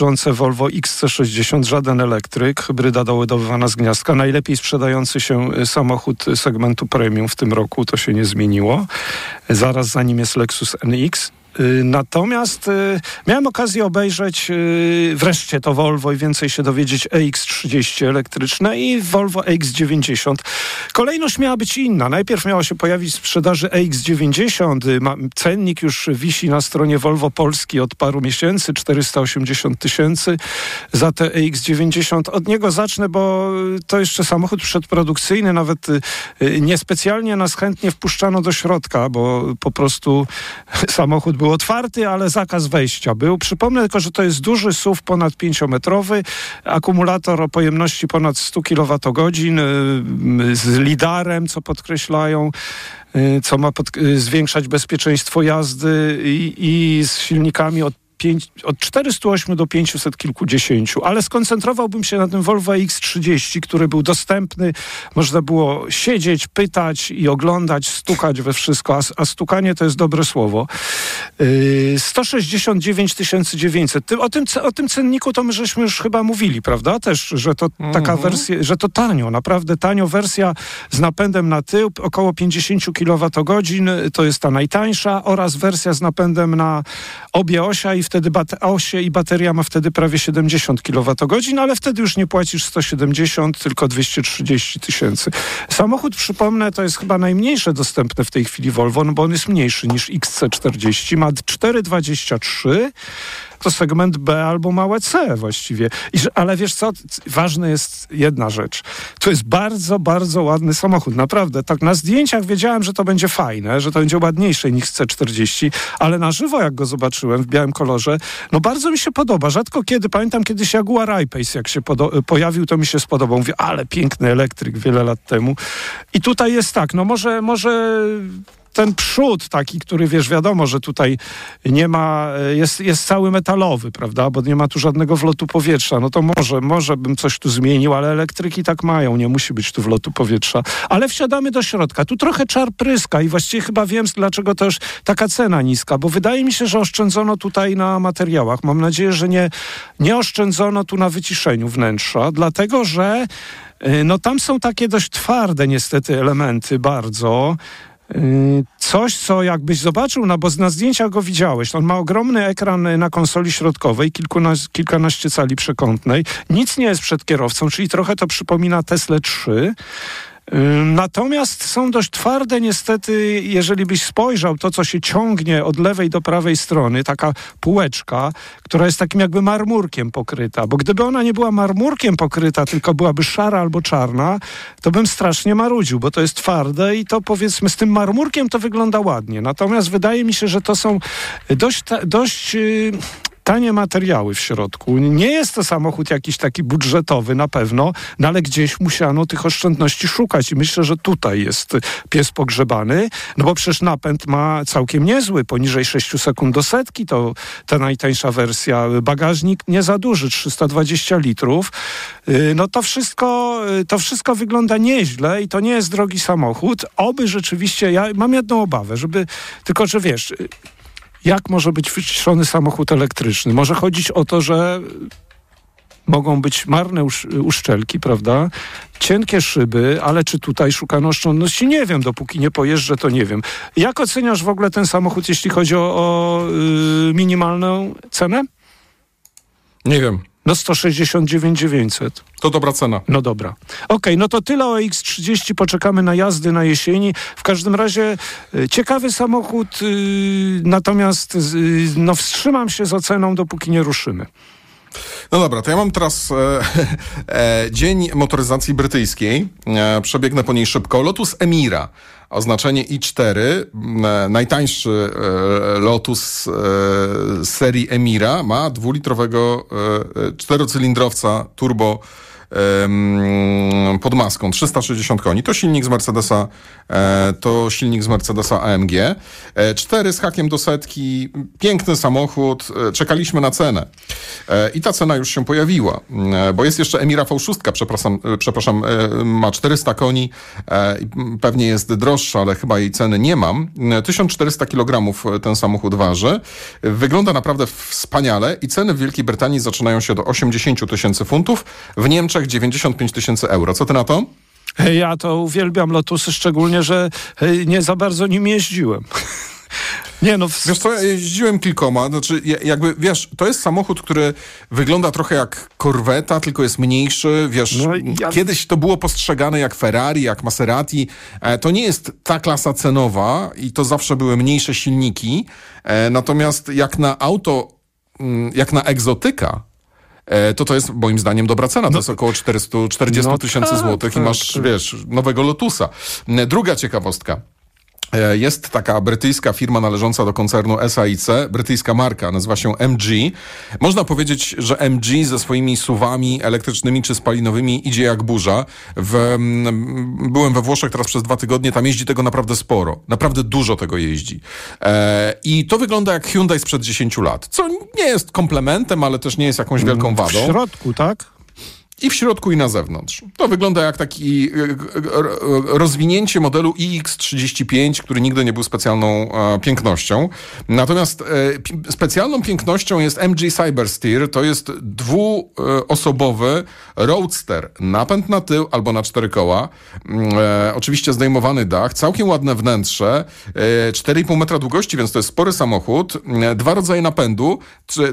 bieżące Volvo XC60, żaden elektryk, hybryda doładowywana z gniazdka. Najlepiej sprzedający się y, samochód segmentu premium w tym roku, to się nie zmieniło. Zaraz za nim jest Lexus NX. Y, natomiast y, miałem okazję obejrzeć y, wreszcie to Volvo i więcej się dowiedzieć EX30 elektryczne i Volvo EX90. Kolejność miała być inna. Najpierw miała się pojawić w sprzedaży EX90. Ma, cennik już wisi na stronie Volvo Polski od paru miesięcy, 480 tysięcy za te EX90. Od niego zacznę, bo to jeszcze samochód przedprodukcyjny, nawet niespecjalnie nas chętnie wpuszczano do środka, bo po prostu samochód był otwarty, ale zakaz wejścia był. Przypomnę tylko, że to jest duży SUV ponad 5-metrowy, akumulator o pojemności ponad 100 kWh y, z lidarem, co podkreślają y, co ma pod, y, zwiększać bezpieczeństwo jazdy i, i z silnikami od pięć, od 408 do 500 kilkudziesięciu, ale skoncentrowałbym się na tym Volvo X30, który był dostępny. Można było siedzieć, pytać i oglądać, stukać we wszystko, a, a stukanie to jest dobre słowo. Yy, 169 900. O tym, o tym cenniku to my żeśmy już chyba mówili, prawda? Też, że to mm -hmm. taka mhm. wersja, że to tanio, naprawdę tanio. Wersja z napędem na tył, około 50 kWh, to jest ta najtańsza, oraz wersja z napędem na obie osia i w wtedy osie i bateria ma wtedy prawie 70 kWh, ale wtedy już nie płacisz 170, tylko 230 tysięcy. Samochód, przypomnę, to jest chyba najmniejsze dostępne w tej chwili Volvo, no bo on jest mniejszy niż XC40, ma 423 to segment B albo małe C właściwie. I, ale wiesz co, ważna jest jedna rzecz. To jest bardzo, bardzo ładny samochód, naprawdę. Tak na zdjęciach wiedziałem, że to będzie fajne, że to będzie ładniejsze niż C40, ale na żywo jak go zobaczyłem w białym kolorze, no bardzo mi się podoba. Rzadko kiedy, pamiętam kiedyś Jaguar I-Pace jak się pojawił, to mi się spodobał. Mówię, ale piękny elektryk wiele lat temu. I tutaj jest tak, no może, może ten przód taki, który wiesz, wiadomo, że tutaj nie ma, jest, jest cały metalowy, prawda, bo nie ma tu żadnego wlotu powietrza, no to może, może bym coś tu zmienił, ale elektryki tak mają, nie musi być tu wlotu powietrza. Ale wsiadamy do środka, tu trochę czar pryska i właściwie chyba wiem, dlaczego też taka cena niska, bo wydaje mi się, że oszczędzono tutaj na materiałach. Mam nadzieję, że nie, nie oszczędzono tu na wyciszeniu wnętrza, dlatego że y, no tam są takie dość twarde niestety elementy bardzo. Y, coś, co jakbyś zobaczył, no bo na zdjęciach go widziałeś. On ma ogromny ekran na konsoli środkowej, kilkunaście, kilkanaście cali przekątnej. Nic nie jest przed kierowcą, czyli trochę to przypomina Tesla 3. Natomiast są dość twarde, niestety, jeżeli byś spojrzał, to co się ciągnie od lewej do prawej strony, taka półeczka, która jest takim jakby marmurkiem pokryta, bo gdyby ona nie była marmurkiem pokryta, tylko byłaby szara albo czarna, to bym strasznie marudził, bo to jest twarde i to powiedzmy z tym marmurkiem to wygląda ładnie. Natomiast wydaje mi się, że to są dość, dość yy, tanie materiały w środku. Nie jest to samochód jakiś taki budżetowy na pewno, no ale gdzieś musiano tych oszczędności szukać i myślę, że tutaj jest pies pogrzebany, no bo przecież napęd ma całkiem niezły, poniżej 6 sekund do setki, to ta najtańsza wersja. Bagażnik nie za duży, 320 litrów. Y, no to wszystko, y, to wszystko wygląda nieźle i to nie jest drogi samochód. Oby rzeczywiście, ja mam jedną obawę, żeby, tylko że wiesz, jak może być wyciszony samochód elektryczny? Może chodzić o to, że mogą być marne uszczelki, prawda? Cienkie szyby, ale czy tutaj szukano oszczędności? Nie wiem, dopóki nie pojeżdżę, to nie wiem. Jak oceniasz w ogóle ten samochód, jeśli chodzi o, o yy, minimalną cenę? Nie wiem. No 169 900. To dobra cena. No dobra. Okej, okay, no to tyle o X30. Poczekamy na jazdy na jesieni. W każdym razie e, ciekawy samochód, yy, natomiast yy, no wstrzymam się z oceną, dopóki nie ruszymy. No dobra, to ja mam teraz e, e, Dzień Motoryzacji Brytyjskiej. E, przebiegnę po niej szybko. Lotus Emira, oznaczenie I4, e, najtańszy e, Lotus e, serii Emira, ma dwulitrowego czterocylindrowca turbo pod maską, 360 koni. To silnik z Mercedesa, to silnik z Mercedesa AMG. E, cztery z hakiem do setki, piękny samochód, czekaliśmy na cenę. I ta cena już się pojawiła, bo jest jeszcze Emira V6, przepraszam, przepraszam ma 400 koni, pewnie jest droższa, ale chyba jej ceny nie mam. 1400 kg ten samochód waży. Wygląda naprawdę wspaniale i ceny w Wielkiej Brytanii zaczynają się do 80 tysięcy funtów, w Niemczech 95 tysięcy euro. Co ty na to? Ja to uwielbiam Lotusy, szczególnie, że nie za bardzo nim jeździłem. Nie, no. W... Wiesz co, ja jeździłem kilkoma, znaczy jakby, wiesz, to jest samochód, który wygląda trochę jak korweta, tylko jest mniejszy, wiesz, no, ja... kiedyś to było postrzegane jak Ferrari, jak Maserati, e, to nie jest ta klasa cenowa i to zawsze były mniejsze silniki, e, natomiast jak na auto, jak na egzotyka, e, to to jest moim zdaniem dobra cena. To no, jest około 440 no tysięcy no, złotych tak, i masz, tak. wiesz, nowego Lotusa. Druga ciekawostka. E, jest taka brytyjska firma należąca do koncernu SAIC, brytyjska marka, nazywa się MG. Można powiedzieć, że MG ze swoimi suwami elektrycznymi czy spalinowymi idzie jak burza. W, byłem we Włoszech teraz przez dwa tygodnie, tam jeździ tego naprawdę sporo. Naprawdę dużo tego jeździ. E, I to wygląda jak Hyundai sprzed 10 lat, co nie jest komplementem, ale też nie jest jakąś wielką wadą. W środku, tak? I w środku, i na zewnątrz. To wygląda jak taki e, e, rozwinięcie modelu iX35, który nigdy nie był specjalną e, pięknością. Natomiast specjalną pięknością jest MG Cybersteer. To jest dwuosobowy roadster. Napęd na tył albo na cztery koła. Mm, oczywiście zdejmowany dach. Całkiem ładne wnętrze. 4,5 metra długości, więc to jest spory samochód. Dwa rodzaje napędu.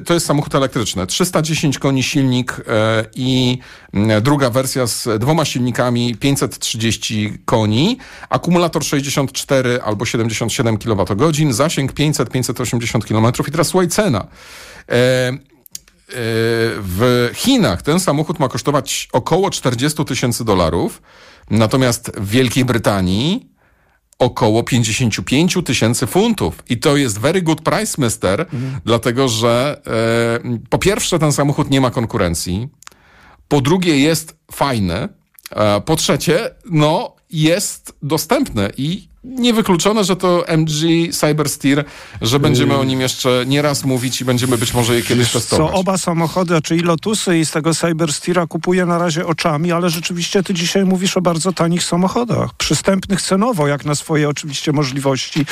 To jest samochód elektryczny. 310 koni silnik i Mm, druga wersja z dwoma silnikami 530 koni, akumulator 64 albo 77 kWh, zasięg 500-580 km i teraz słuchaj cena. E, e, w Chinach ten samochód ma kosztować około 40 tysięcy dolarów, natomiast w Wielkiej Brytanii około 55 tysięcy funtów. I to jest very good price, mister, mhm. dlatego że e, po pierwsze ten samochód nie ma konkurencji po drugie jest fajne, po trzecie, no jest dostępne i niewykluczone, że to MG Cybersteer, że będziemy yy. o nim jeszcze nieraz mówić i będziemy być może je kiedyś testować. Co oba samochody, czyli Lotusy i z tego Cybersteera kupuję na razie oczami, ale rzeczywiście ty dzisiaj mówisz o bardzo tanich samochodach, przystępnych cenowo, jak na swoje oczywiście możliwości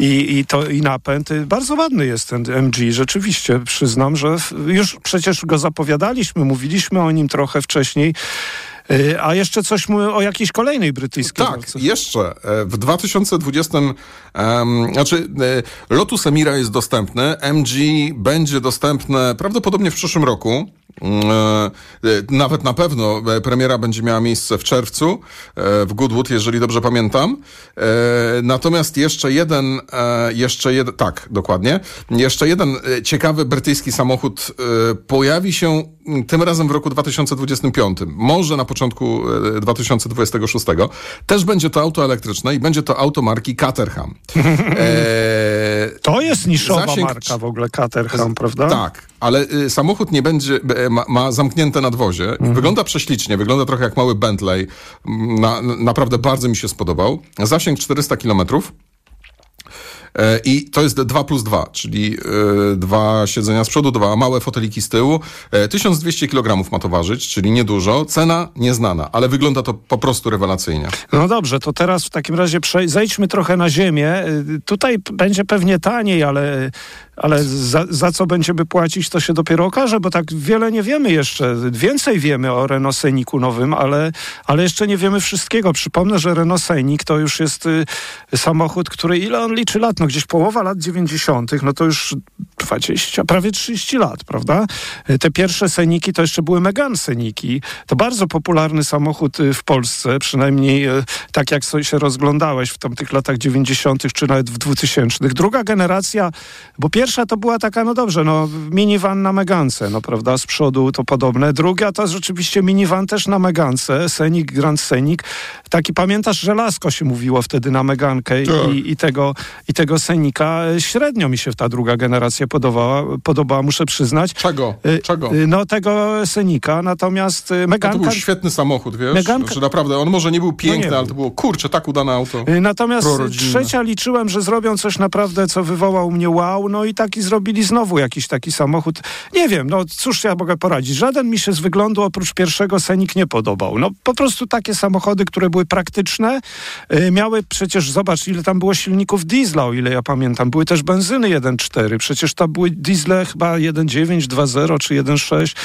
i, i to i napęd. Bardzo ładny jest ten MG, rzeczywiście przyznam, że już przecież go zapowiadaliśmy, mówiliśmy o nim trochę wcześniej. Y, a jeszcze coś o jakiejś kolejnej brytyjskiej Tak, marce. jeszcze. E, w 2020, um, znaczy e, Lotus Emira jest dostępny, MG będzie dostępne prawdopodobnie w przyszłym roku. Mm, e, nawet na pewno premiera będzie miała miejsce w czerwcu w Goodwood, jeżeli dobrze pamiętam. Natomiast jeszcze jeden, jeszcze jeden, tak, dokładnie. Jeszcze jeden ciekawy brytyjski samochód pojawi się tym razem w roku 2025. Może na początku 2026. E, Też będzie to auto elektryczne i będzie to auto marki Caterham. E, to jest niszowa zasięg... marka w ogóle Caterham, prawda? Tak, ale y, samochód nie będzie, e, ma, ma zamknięte nadwozie. Mhm. Wygląda prześlicznie, wygląda trochę jak mały Bentley. Na, naprawdę bardzo mi się spodobał. Zasięg 400 kilometrów. E, I to jest 2 plus 2, czyli e, dwa siedzenia z przodu, dwa małe foteliki z tyłu. 1200 e, kg ma to ważyć, czyli niedużo. Cena nieznana, ale wygląda to po prostu rewelacyjnie. No dobrze, to teraz w takim razie zejdźmy trochę na ziemię. Tutaj będzie pewnie taniej, ale ale za, za, co będziemy płacić, to się dopiero okaże, bo tak wiele nie wiemy jeszcze. Więcej wiemy o Renault Scenicu nowym, ale, ale jeszcze nie wiemy wszystkiego. Przypomnę, że Renault Scenic to już jest y, samochód, który ile on liczy lat? No gdzieś połowa lat 90., no to już 20, prawie 30 lat, prawda? Y, te pierwsze Sceniki to jeszcze były Megan Sceniki. To bardzo popularny samochód y, w Polsce, przynajmniej y, tak jak sobie się rozglądałeś w tamtych latach 90. czy nawet w 2000. Druga generacja, bo pierwsza Pierwsza to była taka, no dobrze, no minivan na Megance, no prawda, z przodu to podobne. Druga to rzeczywiście minivan też na Megance, Senik, Grand Senik. Taki, pamiętasz, że Lasko się mówiło wtedy na Megankę tak. i, i, tego, i tego Senika. Średnio mi się ta druga generacja podobała, podobała muszę przyznać. Czego? Czego? No tego Senika, natomiast Meganka... No to był świetny samochód, wiesz, Meganka... że naprawdę, on może nie był piękny, no nie ale to było, kurczę, tak udane auto. Natomiast trzecia liczyłem, że zrobią coś naprawdę, co wywołał mnie wow, no i taki zrobili znowu jakiś taki samochód. Nie wiem, no cóż ja mogę poradzić. Żaden mi się z wyglądu oprócz pierwszego Senik nie podobał. No po prostu takie samochody, które były praktyczne, yy, miały przecież, zobacz ile tam było silników diesla, o ile ja pamiętam. Były też benzyny 1.4, przecież tam były diesle chyba 1.9, 2.0 czy 1.6.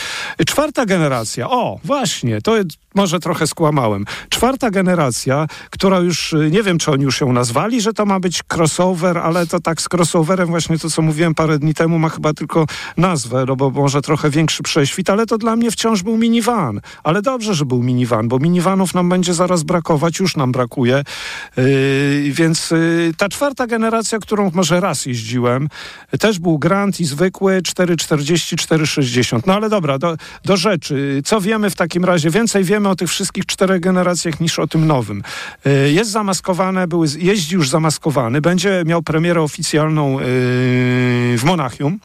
Czwarta generacja, o właśnie, to może trochę skłamałem. Czwarta generacja, która już, y, nie wiem czy oni już ją nazwali, że to ma być crossover, ale to tak z crossoverem właśnie to, co mówiłem parę dni temu, ma chyba tylko nazwę, no bo może trochę większy prześwit, ale to dla mnie wciąż był minivan. Ale dobrze, że był minivan, bo minivanów nam będzie zaraz brakować, już nam brakuje. Yy, więc yy, ta czwarta generacja, którą może raz jeździłem, też był Grand i zwykły 440, 460. No ale dobra, do, do rzeczy. Co wiemy w takim razie? Więcej wiemy o tych wszystkich czterech generacjach niż o tym nowym. Yy, jest zamaskowane, były, jeździ już zamaskowany, będzie miał premierę oficjalną yy, w Monachium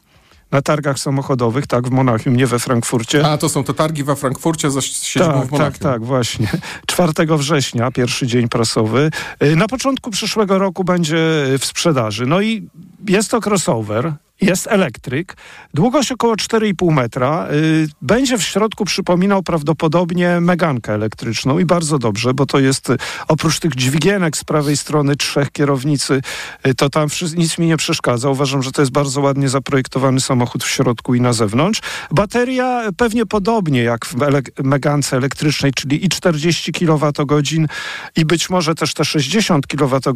na targach samochodowych, tak, w Monachium, nie we Frankfurcie. A, to są te targi we Frankfurcie za siedzibą tak, w Monachium. Tak, tak, właśnie. 4 września, pierwszy dzień prasowy. Y, na początku przyszłego roku będzie w sprzedaży. No i jest to crossover, jest elektryk, długość około 4,5 metra. Y, będzie w środku przypominał prawdopodobnie megankę elektryczną i bardzo dobrze, bo to jest y, oprócz tych dźwigienek z prawej strony trzech kierownicy, y, to tam nic mi nie przeszkadza. Uważam, że to jest bardzo ładnie zaprojektowany samochód w środku i na zewnątrz. Bateria pewnie podobnie jak w ele megance elektrycznej, czyli i 40 kWh i być może też te 60 kWh.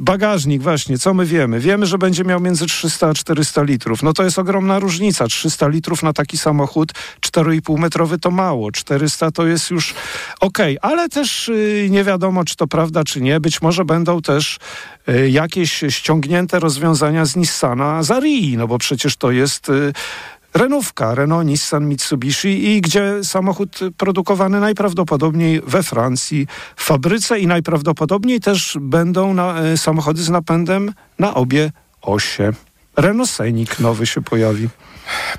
Bagażnik właśnie, co my wiemy? Wiemy, że będzie miał między 3 300 a 400 litrów. No to jest ogromna różnica. 300 litrów na taki samochód 4,5 metrowy to mało. 400 to jest już ok, ale też yy, nie wiadomo, czy to prawda, czy nie. Być może będą też yy, jakieś ściągnięte rozwiązania z Nissana z Arii, no bo przecież to jest... Yy, Renówka, Renault, Nissan, Mitsubishi i gdzie samochód produkowany najprawdopodobniej we Francji w fabryce i najprawdopodobniej też będą na, y, samochody z napędem na obie osie. Renault Scenic nowy się pojawi.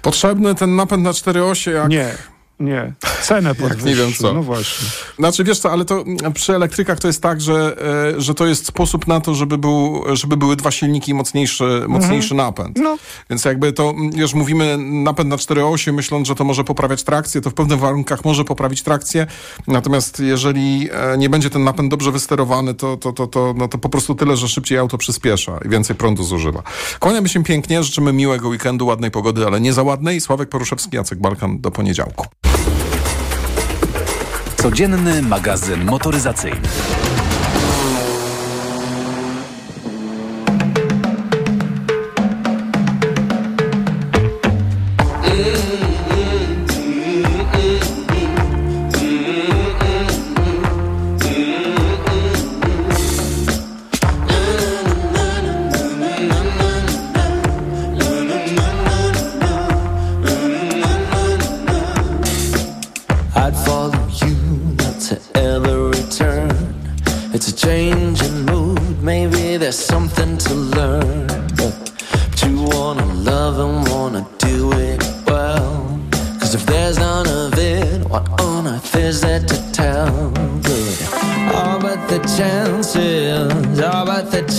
Potrzebny ten napęd na cztery osie jak... Nie. Nie, cenę podwyższył. nie wiem co. No właśnie. Znaczy wiesz co, ale to mm, przy elektrykach to jest tak, że, e, że to jest sposób na to, żeby, był, żeby były dwa silniki i mocniejszy, mocniejszy mhm. napęd. No. Więc jakby to, mm, już mówimy napęd na cztery osie, myśląc, że to może poprawiać trakcję, to w pewnych warunkach może poprawić trakcję. Natomiast jeżeli e, nie będzie ten napęd dobrze wysterowany, to, to, to, to, no to po prostu tyle, że szybciej auto przyspiesza i więcej prądu zużywa. Kłaniamy się pięknie, życzymy miłego weekendu, ładnej pogody, ale nie za ładnej. Sławek Poruszewski, Jacek Balkan, do poniedziałku. Codzienny magazyn motoryzacyjny.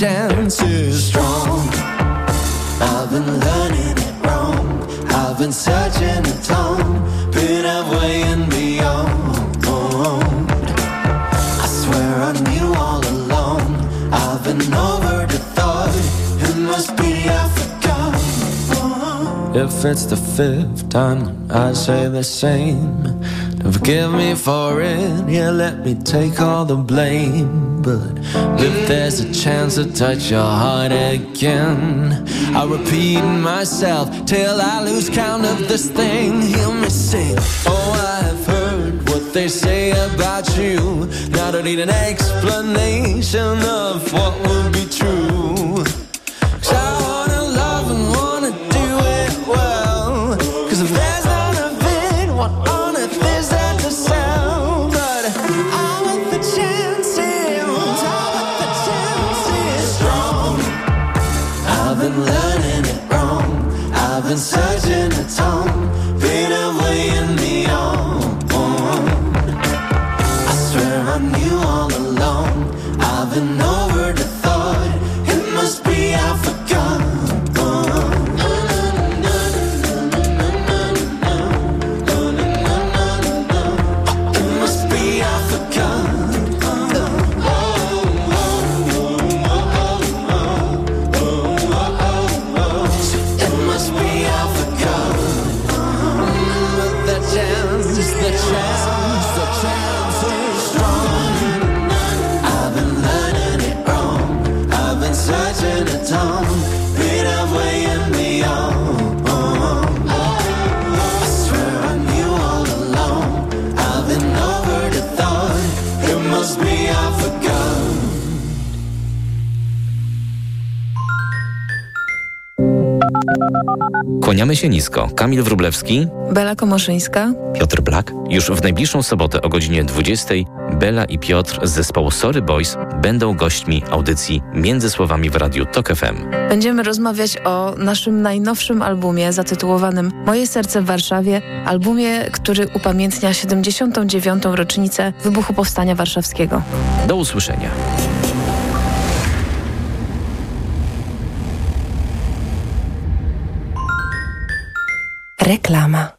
chances. Strong, I've been learning it wrong. I've been searching the tone, been away and beyond. I swear I knew all along. I've been over the thought. It must be I forgot. If it's the fifth time I say the same, forgive me for it. Yeah, let me take all the blame. But if there's a chance to touch your heart again, I'll repeat myself till I lose count of this thing. Hear me sing. Oh, I've heard what they say about you. Now I don't need an explanation of what Kłaniamy się nisko. Kamil Wrublewski, Bela Komoszyńska, Piotr Blak. Już w najbliższą sobotę o godzinie 20 Bela i Piotr z zespołu Sorry Boys będą gośćmi audycji Między Słowami w Radiu TOK FM. Będziemy rozmawiać o naszym najnowszym albumie zatytułowanym Moje serce w Warszawie, albumie, który upamiętnia 79. rocznicę wybuchu Powstania Warszawskiego. Do usłyszenia. Reklama.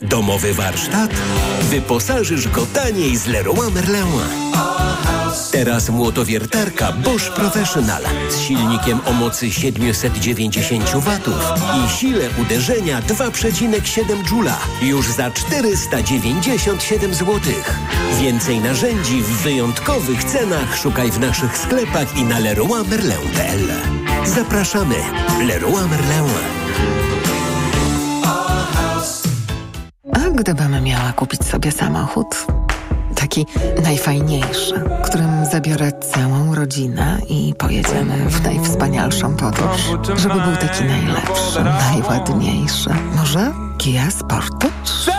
Domowy warsztat? Wyposażysz go taniej z Leroy Merlin. Teraz młotowiertarka Bosch Professional z silnikiem o mocy 790 W i sile uderzenia 2,7 Joula już za 497 zł. Więcej narzędzi w wyjątkowych cenach szukaj w naszych sklepach i na leroymerlin.pl. Zapraszamy. Leroy Merlin. Gdybym miała kupić sobie samochód? Taki najfajniejszy, którym zabiorę całą rodzinę i pojedziemy w najwspanialszą podróż. Żeby był taki najlepszy, najładniejszy. Może Kia Sportage?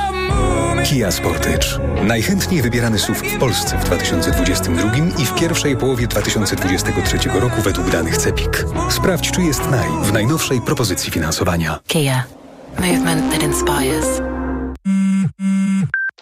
Kia Sportage. Najchętniej wybierany SUV w Polsce w 2022 i w pierwszej połowie 2023 roku według danych CEPIK. Sprawdź, czy jest naj w najnowszej propozycji finansowania. Kia. Movement that inspires.